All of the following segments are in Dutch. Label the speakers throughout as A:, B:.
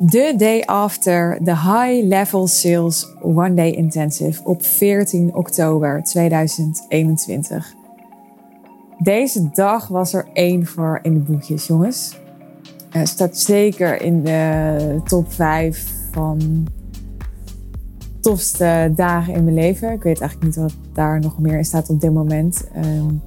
A: De day after the High Level Sales One Day Intensive op 14 oktober 2021. Deze dag was er één voor in de boekjes, jongens. Uh, staat zeker in de top 5 van tofste dagen in mijn leven. Ik weet eigenlijk niet wat daar nog meer in staat op dit moment. Um,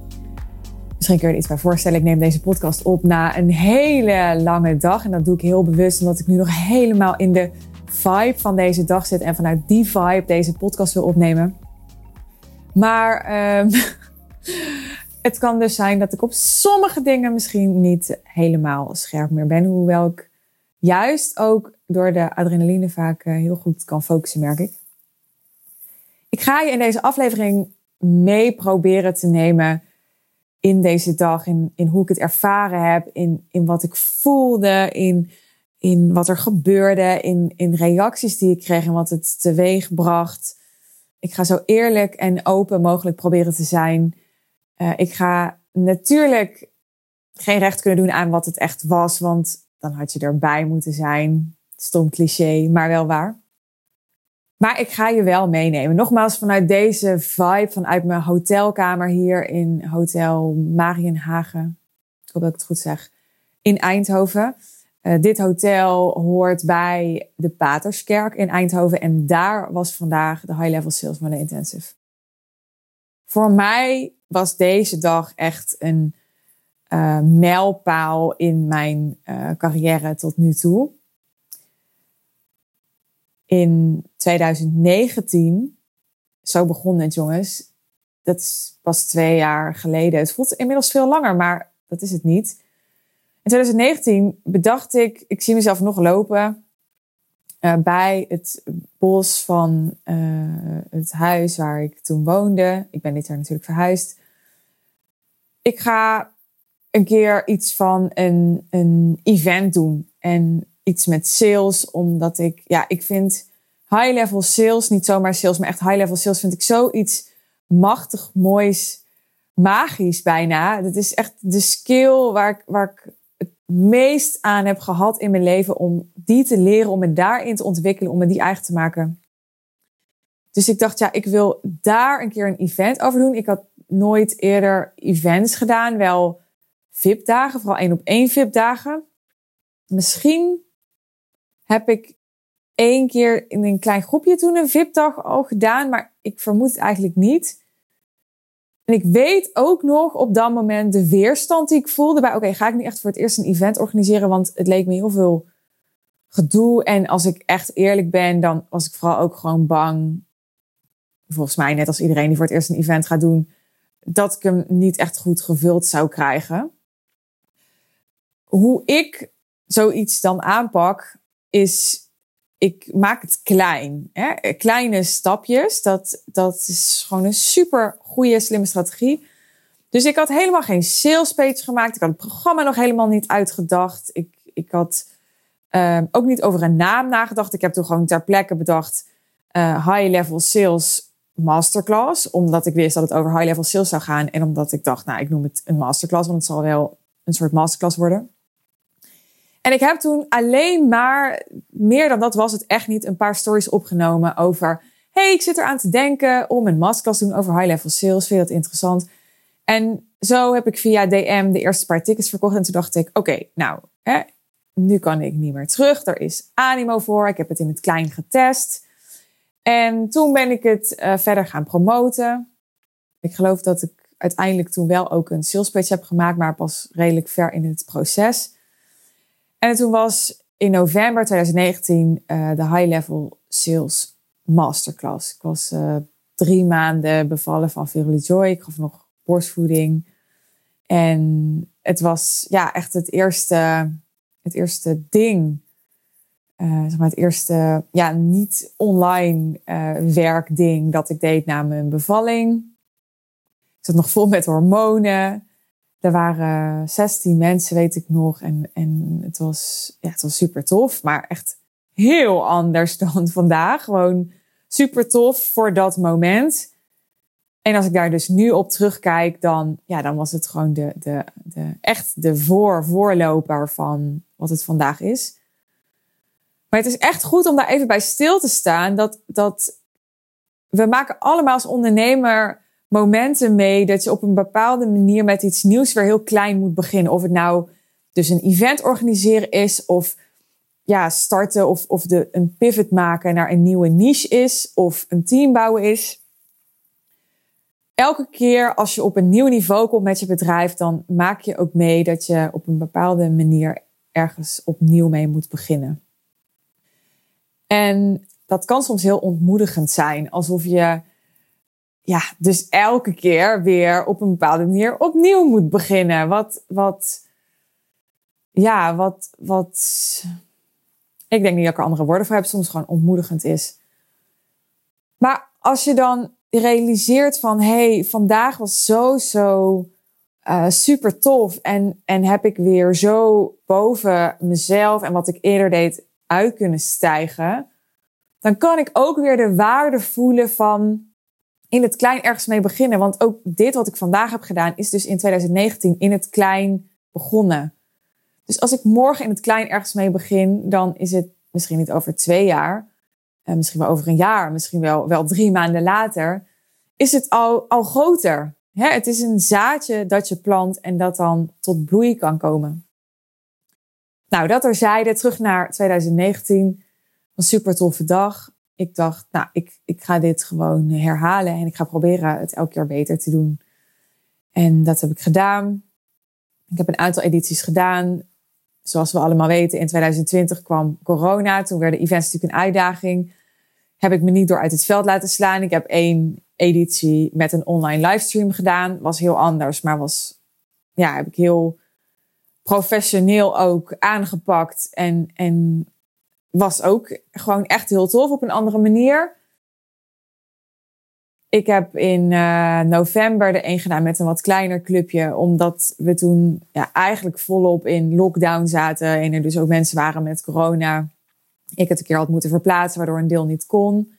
A: misschien kun je er iets bij voorstellen. Ik neem deze podcast op na een hele lange dag. En dat doe ik heel bewust, omdat ik nu nog helemaal in de vibe van deze dag zit. En vanuit die vibe deze podcast wil opnemen. Maar um, het kan dus zijn dat ik op sommige dingen misschien niet helemaal scherp meer ben. Hoewel ik juist ook door de adrenaline vaak eh, heel goed kan focussen, merk ik. Ik ga je in deze aflevering mee proberen te nemen in deze dag, in, in hoe ik het ervaren heb, in, in wat ik voelde, in, in wat er gebeurde, in, in reacties die ik kreeg en wat het teweeg bracht. Ik ga zo eerlijk en open mogelijk proberen te zijn. Uh, ik ga natuurlijk geen recht kunnen doen aan wat het echt was, want dan had je erbij moeten zijn. Stom cliché, maar wel waar. Maar ik ga je wel meenemen. Nogmaals, vanuit deze vibe, vanuit mijn hotelkamer hier in Hotel Marienhagen. Ik hoop dat ik het goed zeg. In Eindhoven. Uh, dit hotel hoort bij de Paterskerk in Eindhoven. En daar was vandaag de High Level Sales Money Intensive. Voor mij was deze dag echt een uh, mijlpaal in mijn uh, carrière tot nu toe in 2019, zo begon het jongens, dat is pas twee jaar geleden. Het voelt inmiddels veel langer, maar dat is het niet. In 2019 bedacht ik, ik zie mezelf nog lopen uh, bij het bos van uh, het huis waar ik toen woonde. Ik ben dit jaar natuurlijk verhuisd. Ik ga een keer iets van een, een event doen. En iets met sales, omdat ik, ja, ik vind high-level sales, niet zomaar sales, maar echt high-level sales, vind ik zoiets machtig, moois, magisch bijna. Dat is echt de skill waar ik, waar ik het meest aan heb gehad in mijn leven om die te leren, om me daarin te ontwikkelen, om me die eigen te maken. Dus ik dacht, ja, ik wil daar een keer een event over doen. Ik had nooit eerder events gedaan, wel VIP-dagen, vooral één op één VIP-dagen. Misschien heb ik één keer in een klein groepje toen een VIP-dag al gedaan, maar ik vermoed het eigenlijk niet. En ik weet ook nog op dat moment de weerstand die ik voelde bij, oké, ga ik nu echt voor het eerst een event organiseren? Want het leek me heel veel gedoe. En als ik echt eerlijk ben, dan was ik vooral ook gewoon bang. Volgens mij, net als iedereen die voor het eerst een event gaat doen, dat ik hem niet echt goed gevuld zou krijgen. Hoe ik zoiets dan aanpak, is ik maak het klein. Hè? Kleine stapjes. Dat, dat is gewoon een super goede, slimme strategie. Dus ik had helemaal geen sales page gemaakt. Ik had het programma nog helemaal niet uitgedacht. Ik, ik had um, ook niet over een naam nagedacht. Ik heb toen gewoon ter plekke bedacht uh, high level sales masterclass. Omdat ik wist dat het over high level sales zou gaan. En omdat ik dacht, nou, ik noem het een masterclass, want het zal wel een soort masterclass worden. En ik heb toen alleen maar, meer dan dat was het echt niet, een paar stories opgenomen over... hey, ik zit eraan te denken om een masterclass te doen over high-level sales. Vind je dat interessant? En zo heb ik via DM de eerste paar tickets verkocht. En toen dacht ik, oké, nou, hè, nu kan ik niet meer terug. Er is animo voor. Ik heb het in het klein getest. En toen ben ik het uh, verder gaan promoten. Ik geloof dat ik uiteindelijk toen wel ook een sales page heb gemaakt, maar pas redelijk ver in het proces. En toen was in november 2019 uh, eh, de High Level Sales Masterclass. Ik was uh, drie maanden bevallen van Verily Joy. Ik gaf nog borstvoeding. En het was ja, echt het eerste, het eerste ding. Uh, zeg maar het eerste ja, niet online werkding dat ik deed na mijn bevalling. Ik zat nog vol met hormonen. Er waren 16 mensen, weet ik nog. En, en het, was, ja, het was super tof, maar echt heel anders dan vandaag. Gewoon super tof voor dat moment. En als ik daar dus nu op terugkijk, dan, ja, dan was het gewoon de, de, de, echt de voor, voorloper van wat het vandaag is. Maar het is echt goed om daar even bij stil te staan. Dat, dat we maken allemaal als ondernemer momenten mee dat je op een bepaalde manier met iets nieuws weer heel klein moet beginnen. Of het nou dus een event organiseren is, of ja, starten of, of de, een pivot maken naar een nieuwe niche is, of een team bouwen is. Elke keer als je op een nieuw niveau komt met je bedrijf, dan maak je ook mee dat je op een bepaalde manier ergens opnieuw mee moet beginnen. En dat kan soms heel ontmoedigend zijn, alsof je ja, dus elke keer weer op een bepaalde manier opnieuw moet beginnen. Wat, wat, ja, wat, wat, ik denk niet dat ik er andere woorden voor heb, soms gewoon ontmoedigend is. Maar als je dan realiseert van, hey, vandaag was zo, zo uh, super tof en, en heb ik weer zo boven mezelf en wat ik eerder deed uit kunnen stijgen, dan kan ik ook weer de waarde voelen van in het klein ergens mee beginnen. Want ook dit wat ik vandaag heb gedaan is dus in 2019 in het klein begonnen. Dus als ik morgen in het klein ergens mee begin, dan is het misschien niet over twee jaar, uh, misschien wel over een jaar, misschien wel, wel drie maanden later, is het al, al groter. Het is een zaadje dat je plant en dat dan tot bloei kan komen. Nou, dat er zeiden, terug naar 2019. Een super toffe dag. Ik dacht, nou, ik, ik ga dit gewoon herhalen en ik ga proberen het elke keer beter te doen. En dat heb ik gedaan. Ik heb een aantal edities gedaan zoals we allemaal weten, in 2020 kwam corona. Toen werden events natuurlijk een uitdaging. Heb ik me niet door uit het veld laten slaan. Ik heb één editie met een online livestream gedaan. Was heel anders, maar was, ja, heb ik heel professioneel ook aangepakt. En, en was ook gewoon echt heel tof op een andere manier. Ik heb in uh, november de een gedaan met een wat kleiner clubje. Omdat we toen ja, eigenlijk volop in lockdown zaten. En er dus ook mensen waren met corona. Ik het een keer had moeten verplaatsen, waardoor een deel niet kon.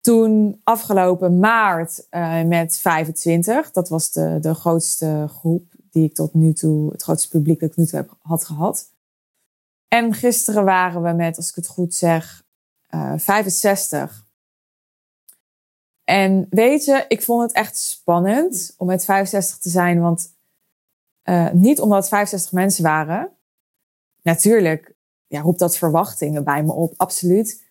A: Toen afgelopen maart uh, met 25. Dat was de, de grootste groep die ik tot nu toe, het grootste publiek dat ik nu toe heb, had gehad. En gisteren waren we met, als ik het goed zeg, uh, 65 en weet je, ik vond het echt spannend om met 65 te zijn. Want uh, niet omdat het 65 mensen waren. Natuurlijk ja, roept dat verwachtingen bij me op, absoluut.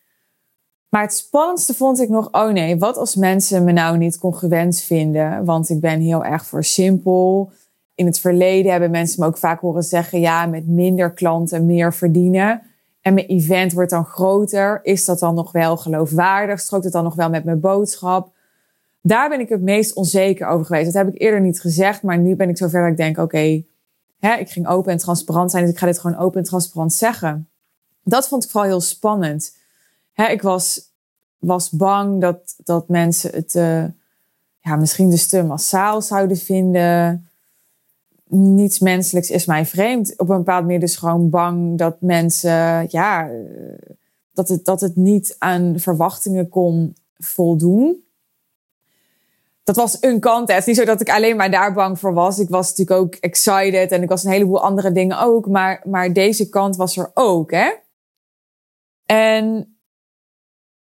A: Maar het spannendste vond ik nog, oh nee, wat als mensen me nou niet congruent vinden? Want ik ben heel erg voor simpel. In het verleden hebben mensen me ook vaak horen zeggen, ja, met minder klanten meer verdienen. En mijn event wordt dan groter. Is dat dan nog wel geloofwaardig? Strookt het dan nog wel met mijn boodschap? Daar ben ik het meest onzeker over geweest. Dat heb ik eerder niet gezegd, maar nu ben ik zover dat ik denk: oké, ik ging open en transparant zijn, dus ik ga dit gewoon open en transparant zeggen. Dat vond ik vooral heel spannend. Ik was, was bang dat, dat mensen het uh, ja, misschien dus te massaal zouden vinden niets menselijks is mij vreemd. Op een bepaald manier dus gewoon bang dat mensen, ja, eh, dat het, dat het niet aan verwachtingen kon voldoen. Dat was een kant. Het is niet zo dat ik alleen maar daar bang voor was. Ik was natuurlijk ook excited en ik was een heleboel andere dingen ook. Maar, maar deze kant was er ook, hè. En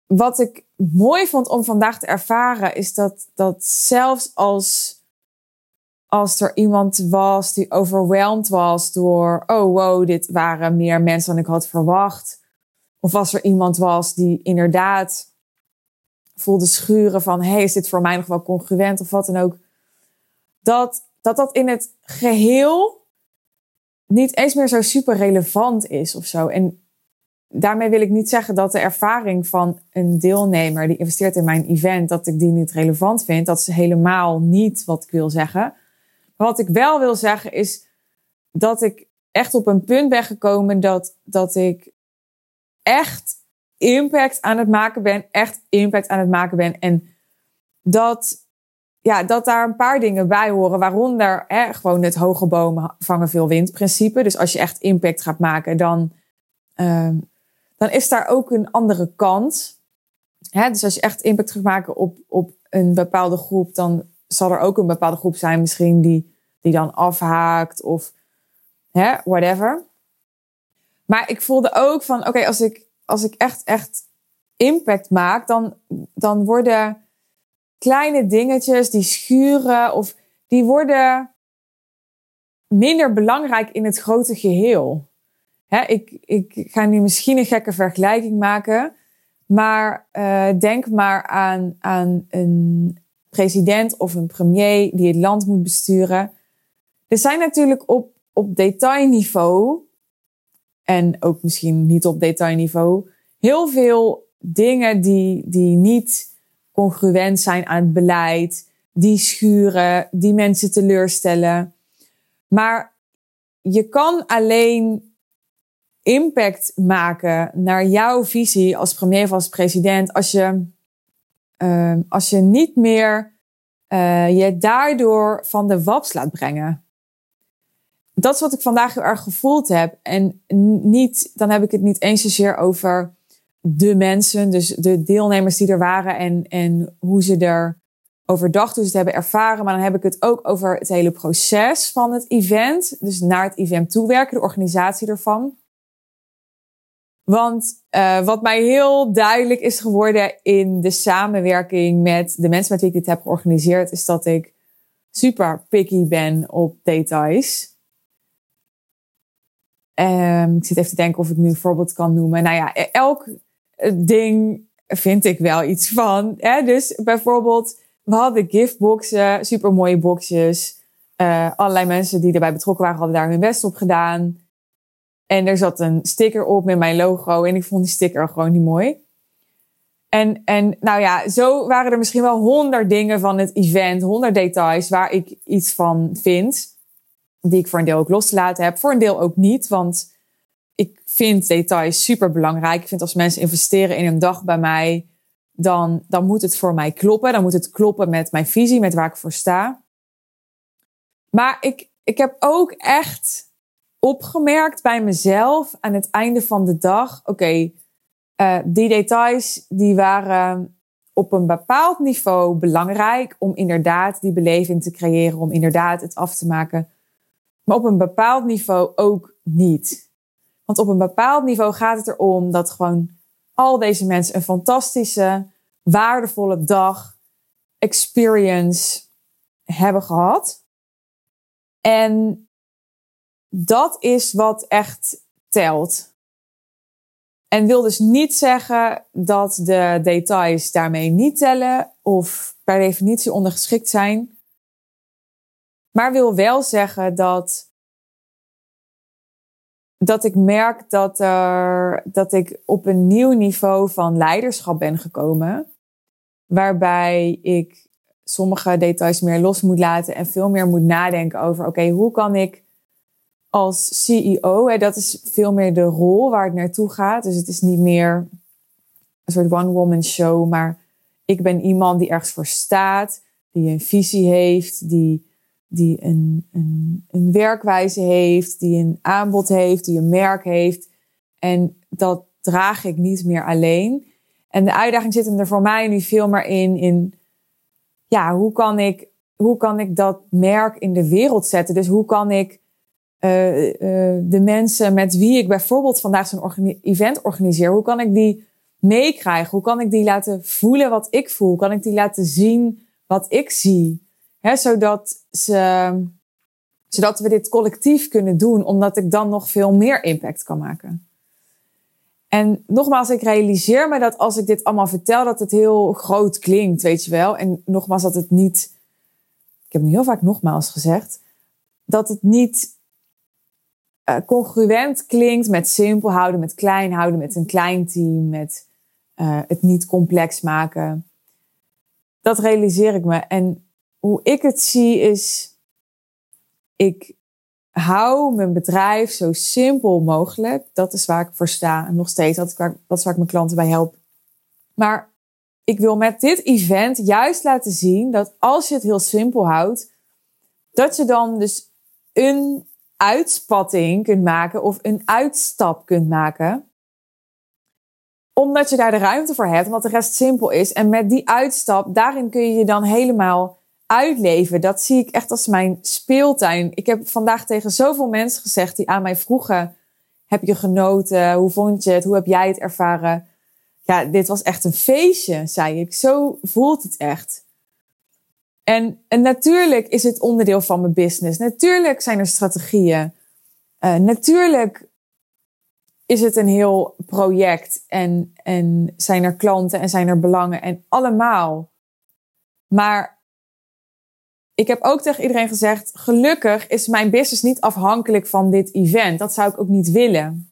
A: wat ik mooi vond om vandaag te ervaren, is dat, dat zelfs als als er iemand was die overweldigd was door, oh wow, dit waren meer mensen dan ik had verwacht. Of als er iemand was die inderdaad voelde schuren van, hey, is dit voor mij nog wel congruent of wat dan ook. Dat dat, dat in het geheel niet eens meer zo super relevant is of zo. En daarmee wil ik niet zeggen dat de ervaring van een deelnemer die investeert in mijn event, dat ik die niet relevant vind. Dat is helemaal niet wat ik wil zeggen wat ik wel wil zeggen is dat ik echt op een punt ben gekomen dat, dat ik echt impact aan het maken ben. Echt impact aan het maken ben. En dat, ja, dat daar een paar dingen bij horen. Waaronder hè, gewoon het hoge bomen vangen veel wind principe. Dus als je echt impact gaat maken, dan, uh, dan is daar ook een andere kant. Hè, dus als je echt impact gaat maken op, op een bepaalde groep, dan zal er ook een bepaalde groep zijn misschien die, die dan afhaakt of hè, whatever. Maar ik voelde ook van, oké, als, ik, als ik echt, echt impact maak, dan, dan worden kleine dingetjes die schuren of die worden minder belangrijk in het grote geheel. Hè, ik, ik ga nu misschien een gekke vergelijking maken, maar uh, denk maar aan, aan een president of een premier die het land moet besturen. Er zijn natuurlijk op, op detailniveau, en ook misschien niet op detailniveau, heel veel dingen die, die niet congruent zijn aan het beleid, die schuren, die mensen teleurstellen. Maar je kan alleen impact maken naar jouw visie als premier of als president als je, uh, als je niet meer uh, je daardoor van de waps laat brengen. Dat is wat ik vandaag heel erg gevoeld heb. En niet, dan heb ik het niet eens zozeer over de mensen, dus de deelnemers die er waren en, en hoe ze er overdag dus het hebben ervaren. Maar dan heb ik het ook over het hele proces van het event. Dus naar het event toewerken, de organisatie ervan. Want uh, wat mij heel duidelijk is geworden in de samenwerking met de mensen met wie ik dit heb georganiseerd, is dat ik super picky ben op details. Um, ik zit even te denken of ik nu een voorbeeld kan noemen. Nou ja, e-, elk ding vind ik wel iets van. Hè? Dus bijvoorbeeld, we hadden giftboxen, super mooie boxjes. Uh, allerlei mensen die erbij betrokken waren, hadden daar hun best op gedaan. En er zat een sticker op met mijn logo. En ik vond die sticker gewoon niet mooi. En, en nou ja, zo waren er misschien wel honderd dingen van het event, honderd details waar ik iets van vind. Die ik voor een deel ook losgelaten heb, voor een deel ook niet. Want ik vind details super belangrijk. Ik vind als mensen investeren in een dag bij mij, dan, dan moet het voor mij kloppen. Dan moet het kloppen met mijn visie, met waar ik voor sta. Maar ik, ik heb ook echt opgemerkt bij mezelf aan het einde van de dag. Oké, eh, die details die waren op een bepaald niveau belangrijk om inderdaad die beleving te creëren, om inderdaad het af te maken. Maar op een bepaald niveau ook niet. Want op een bepaald niveau gaat het erom dat gewoon al deze mensen een fantastische, waardevolle dag, experience hebben gehad. En dat is wat echt telt. En wil dus niet zeggen dat de details daarmee niet tellen of per definitie ondergeschikt zijn. Maar wil wel zeggen dat dat ik merk dat, er, dat ik op een nieuw niveau van leiderschap ben gekomen. Waarbij ik sommige details meer los moet laten en veel meer moet nadenken over: oké, hoe kan ik als CEO, hè, dat is veel meer de rol waar het naartoe gaat. Dus het is niet meer een soort one-woman show, maar ik ben iemand die ergens voor staat, die een visie heeft, die die een, een, een werkwijze heeft, die een aanbod heeft, die een merk heeft. En dat draag ik niet meer alleen. En de uitdaging zit hem er voor mij nu veel meer in, in ja, hoe kan ik, hoe kan ik dat merk in de wereld zetten? Dus hoe kan ik uh, uh, de mensen met wie ik bijvoorbeeld vandaag zo'n event organiseer, hoe kan ik die meekrijgen? Hoe kan ik die laten voelen wat ik voel? Hoe kan ik die laten zien wat ik zie? Zodat, ze, zodat we dit collectief kunnen doen, omdat ik dan nog veel meer impact kan maken. En nogmaals, ik realiseer me dat als ik dit allemaal vertel, dat het heel groot klinkt, weet je wel. En nogmaals, dat het niet, ik heb nu heel vaak nogmaals gezegd, dat het niet uh, congruent klinkt met simpel houden, met klein houden, met een klein team, met uh, het niet complex maken. Dat realiseer ik me. En hoe ik het zie is, ik hou mijn bedrijf zo simpel mogelijk. Dat is waar ik voor sta. En nog steeds, dat is waar, dat is waar ik mijn klanten bij help. Maar ik wil met dit event juist laten zien dat als je het heel simpel houdt, dat je dan dus een uitspatting kunt maken of een uitstap kunt maken. Omdat je daar de ruimte voor hebt, omdat de rest simpel is. En met die uitstap, daarin kun je je dan helemaal uitleven, dat zie ik echt als mijn speeltuin. Ik heb vandaag tegen zoveel mensen gezegd die aan mij vroegen: Heb je genoten? Hoe vond je het? Hoe heb jij het ervaren? Ja, dit was echt een feestje, zei ik. Zo voelt het echt. En, en natuurlijk is het onderdeel van mijn business. Natuurlijk zijn er strategieën. Uh, natuurlijk is het een heel project en, en zijn er klanten en zijn er belangen en allemaal. Maar ik heb ook tegen iedereen gezegd: gelukkig is mijn business niet afhankelijk van dit event. Dat zou ik ook niet willen.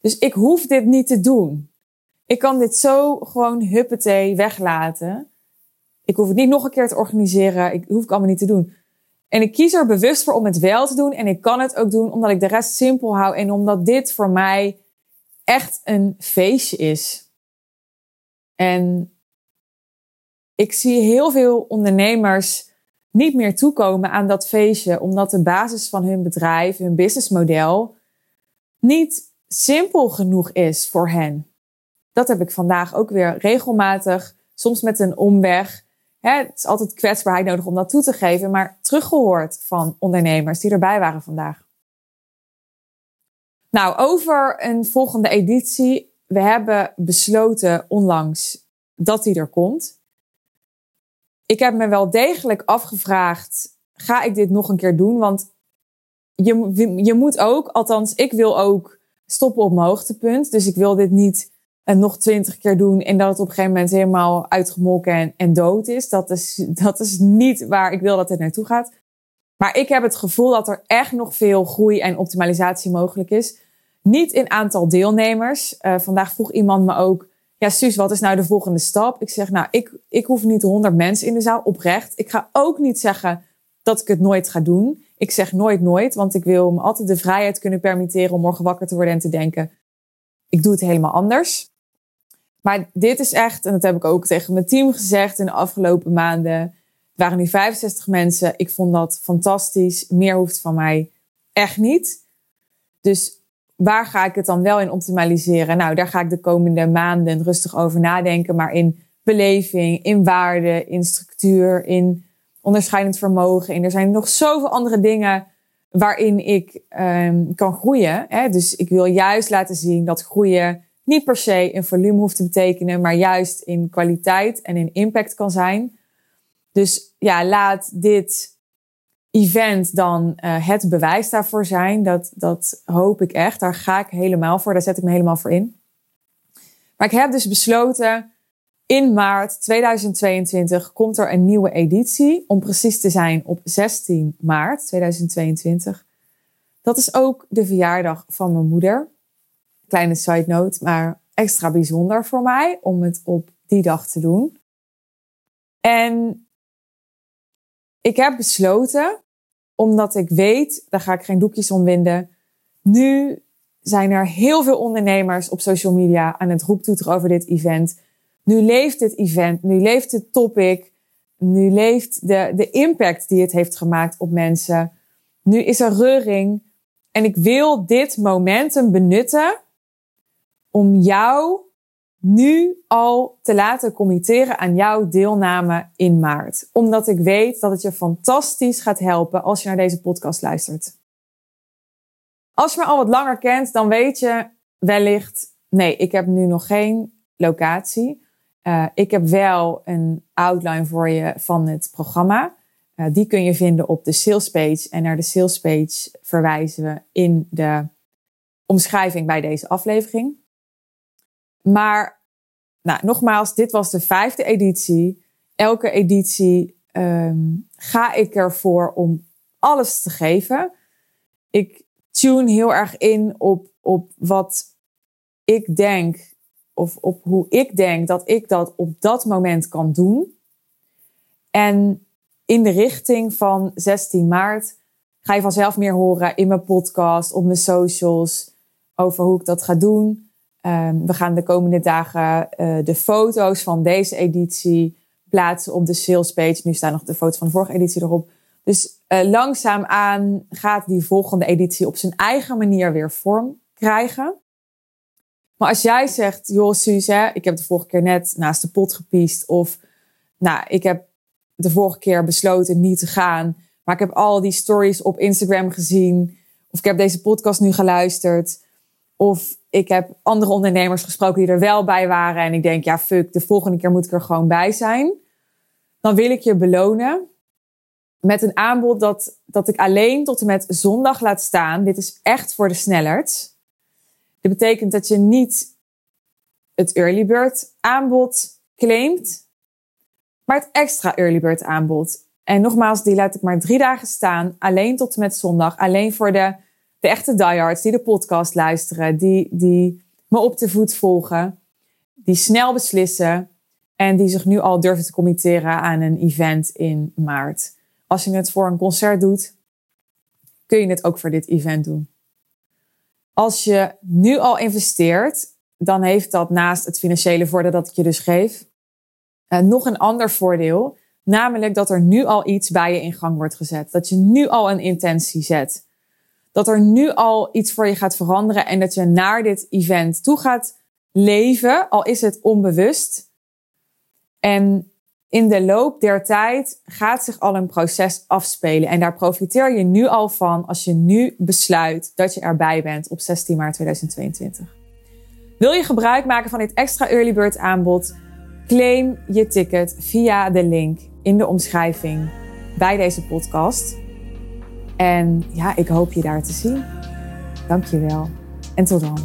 A: Dus ik hoef dit niet te doen. Ik kan dit zo gewoon huppetee weglaten. Ik hoef het niet nog een keer te organiseren. Ik hoef het allemaal niet te doen. En ik kies er bewust voor om het wel te doen. En ik kan het ook doen omdat ik de rest simpel hou. En omdat dit voor mij echt een feestje is. En ik zie heel veel ondernemers niet meer toekomen aan dat feestje. Omdat de basis van hun bedrijf, hun businessmodel, niet simpel genoeg is voor hen. Dat heb ik vandaag ook weer regelmatig, soms met een omweg Het is altijd kwetsbaarheid nodig om dat toe te geven, maar teruggehoord van ondernemers die erbij waren vandaag. Nou, over een volgende editie. We hebben besloten onlangs dat die er komt. Ik heb me wel degelijk afgevraagd: ga ik dit nog een keer doen? Want je, je moet ook, althans, ik wil ook stoppen op mijn hoogtepunt. Dus ik wil dit niet en nog twintig keer doen en dat het op een gegeven moment helemaal uitgemolken en, en dood is. Dat is, dat is niet waar ik wil dat het naartoe gaat. Maar ik heb het gevoel dat er echt nog veel groei en optimalisatie mogelijk is. Niet in aantal deelnemers. Uh, vandaag vroeg iemand me ook, ja Suus, wat is nou de volgende stap? Ik zeg, nou, ik, ik hoef niet honderd mensen in de zaal, oprecht. Ik ga ook niet zeggen dat ik het nooit ga doen. Ik zeg nooit nooit, want ik wil me altijd de vrijheid kunnen permitteren om morgen wakker te worden en te denken, ik doe het helemaal anders. Maar dit is echt, en dat heb ik ook tegen mijn team gezegd in de afgelopen maanden. Het waren nu 65 mensen. Ik vond dat fantastisch. Meer hoeft van mij echt niet. Dus waar ga ik het dan wel in optimaliseren? Nou, daar ga ik de komende maanden rustig over nadenken. Maar in beleving, in waarde, in structuur, in onderscheidend vermogen. En er zijn nog zoveel andere dingen waarin ik um, kan groeien. Hè? Dus ik wil juist laten zien dat groeien niet per se in volume hoeft te betekenen, maar juist in kwaliteit en in impact kan zijn. Dus ja, laat dit event dan uh, het bewijs daarvoor zijn. Dat, dat hoop ik echt. Daar ga ik helemaal voor. Daar zet ik me helemaal voor in. Maar ik heb dus besloten. In maart 2022 komt er een nieuwe editie. Om precies te zijn op 16 maart 2022. Dat is ook de verjaardag van mijn moeder kleine side note, maar extra bijzonder voor mij om het op die dag te doen. En ik heb besloten, omdat ik weet, daar ga ik geen doekjes om winden. Nu zijn er heel veel ondernemers op social media aan het roeptoeteren over dit event. Nu leeft dit event, nu leeft het topic, nu leeft de, de impact die het heeft gemaakt op mensen. Nu is er reuring. En ik wil dit momentum benutten om jou nu al te laten committeren aan jouw deelname in maart. Omdat ik weet dat het je fantastisch gaat helpen als je naar deze podcast luistert. Als je me al wat langer kent, dan weet je wellicht, nee, ik heb nu nog geen locatie. Uh, ik heb wel een outline voor je van het programma. Uh, die kun je vinden op de sales page. En naar de sales page verwijzen we in de omschrijving bij deze aflevering. Maar nou, nogmaals, dit was de vijfde editie. Elke editie um, ga ik ervoor om alles te geven. Ik tune heel erg in op, op wat ik denk, of op hoe ik denk dat ik dat op dat moment kan doen. En in de richting van 16 maart ga je vanzelf meer horen in mijn podcast, op mijn socials, over hoe ik dat ga doen. Um, we gaan de komende dagen uh, de foto's van deze editie plaatsen op de sales page. Nu staan nog de foto's van de vorige editie erop. Dus uh, langzaamaan gaat die volgende editie op zijn eigen manier weer vorm krijgen. Maar als jij zegt, joh Suus, hè, ik heb de vorige keer net naast de pot gepiest. Of nou, ik heb de vorige keer besloten niet te gaan. Maar ik heb al die stories op Instagram gezien Of ik heb deze podcast nu geluisterd. Of ik heb andere ondernemers gesproken die er wel bij waren. En ik denk, ja, fuck, de volgende keer moet ik er gewoon bij zijn. Dan wil ik je belonen met een aanbod dat, dat ik alleen tot en met zondag laat staan. Dit is echt voor de snellert. Dit betekent dat je niet het early bird aanbod claimt, maar het extra early bird aanbod. En nogmaals, die laat ik maar drie dagen staan, alleen tot en met zondag. Alleen voor de, de echte diehards die de podcast luisteren, die, die me op de voet volgen, die snel beslissen en die zich nu al durven te committeren aan een event in maart. Als je het voor een concert doet, kun je het ook voor dit event doen. Als je nu al investeert, dan heeft dat naast het financiële voordeel dat ik je dus geef, uh, nog een ander voordeel. Namelijk dat er nu al iets bij je in gang wordt gezet. Dat je nu al een intentie zet. Dat er nu al iets voor je gaat veranderen en dat je naar dit event toe gaat leven, al is het onbewust. En in de loop der tijd gaat zich al een proces afspelen. En daar profiteer je nu al van als je nu besluit dat je erbij bent op 16 maart 2022. Wil je gebruik maken van dit extra early bird aanbod? Claim je ticket via de link in de omschrijving bij deze podcast. En ja, ik hoop je daar te zien. Dankjewel en tot dan.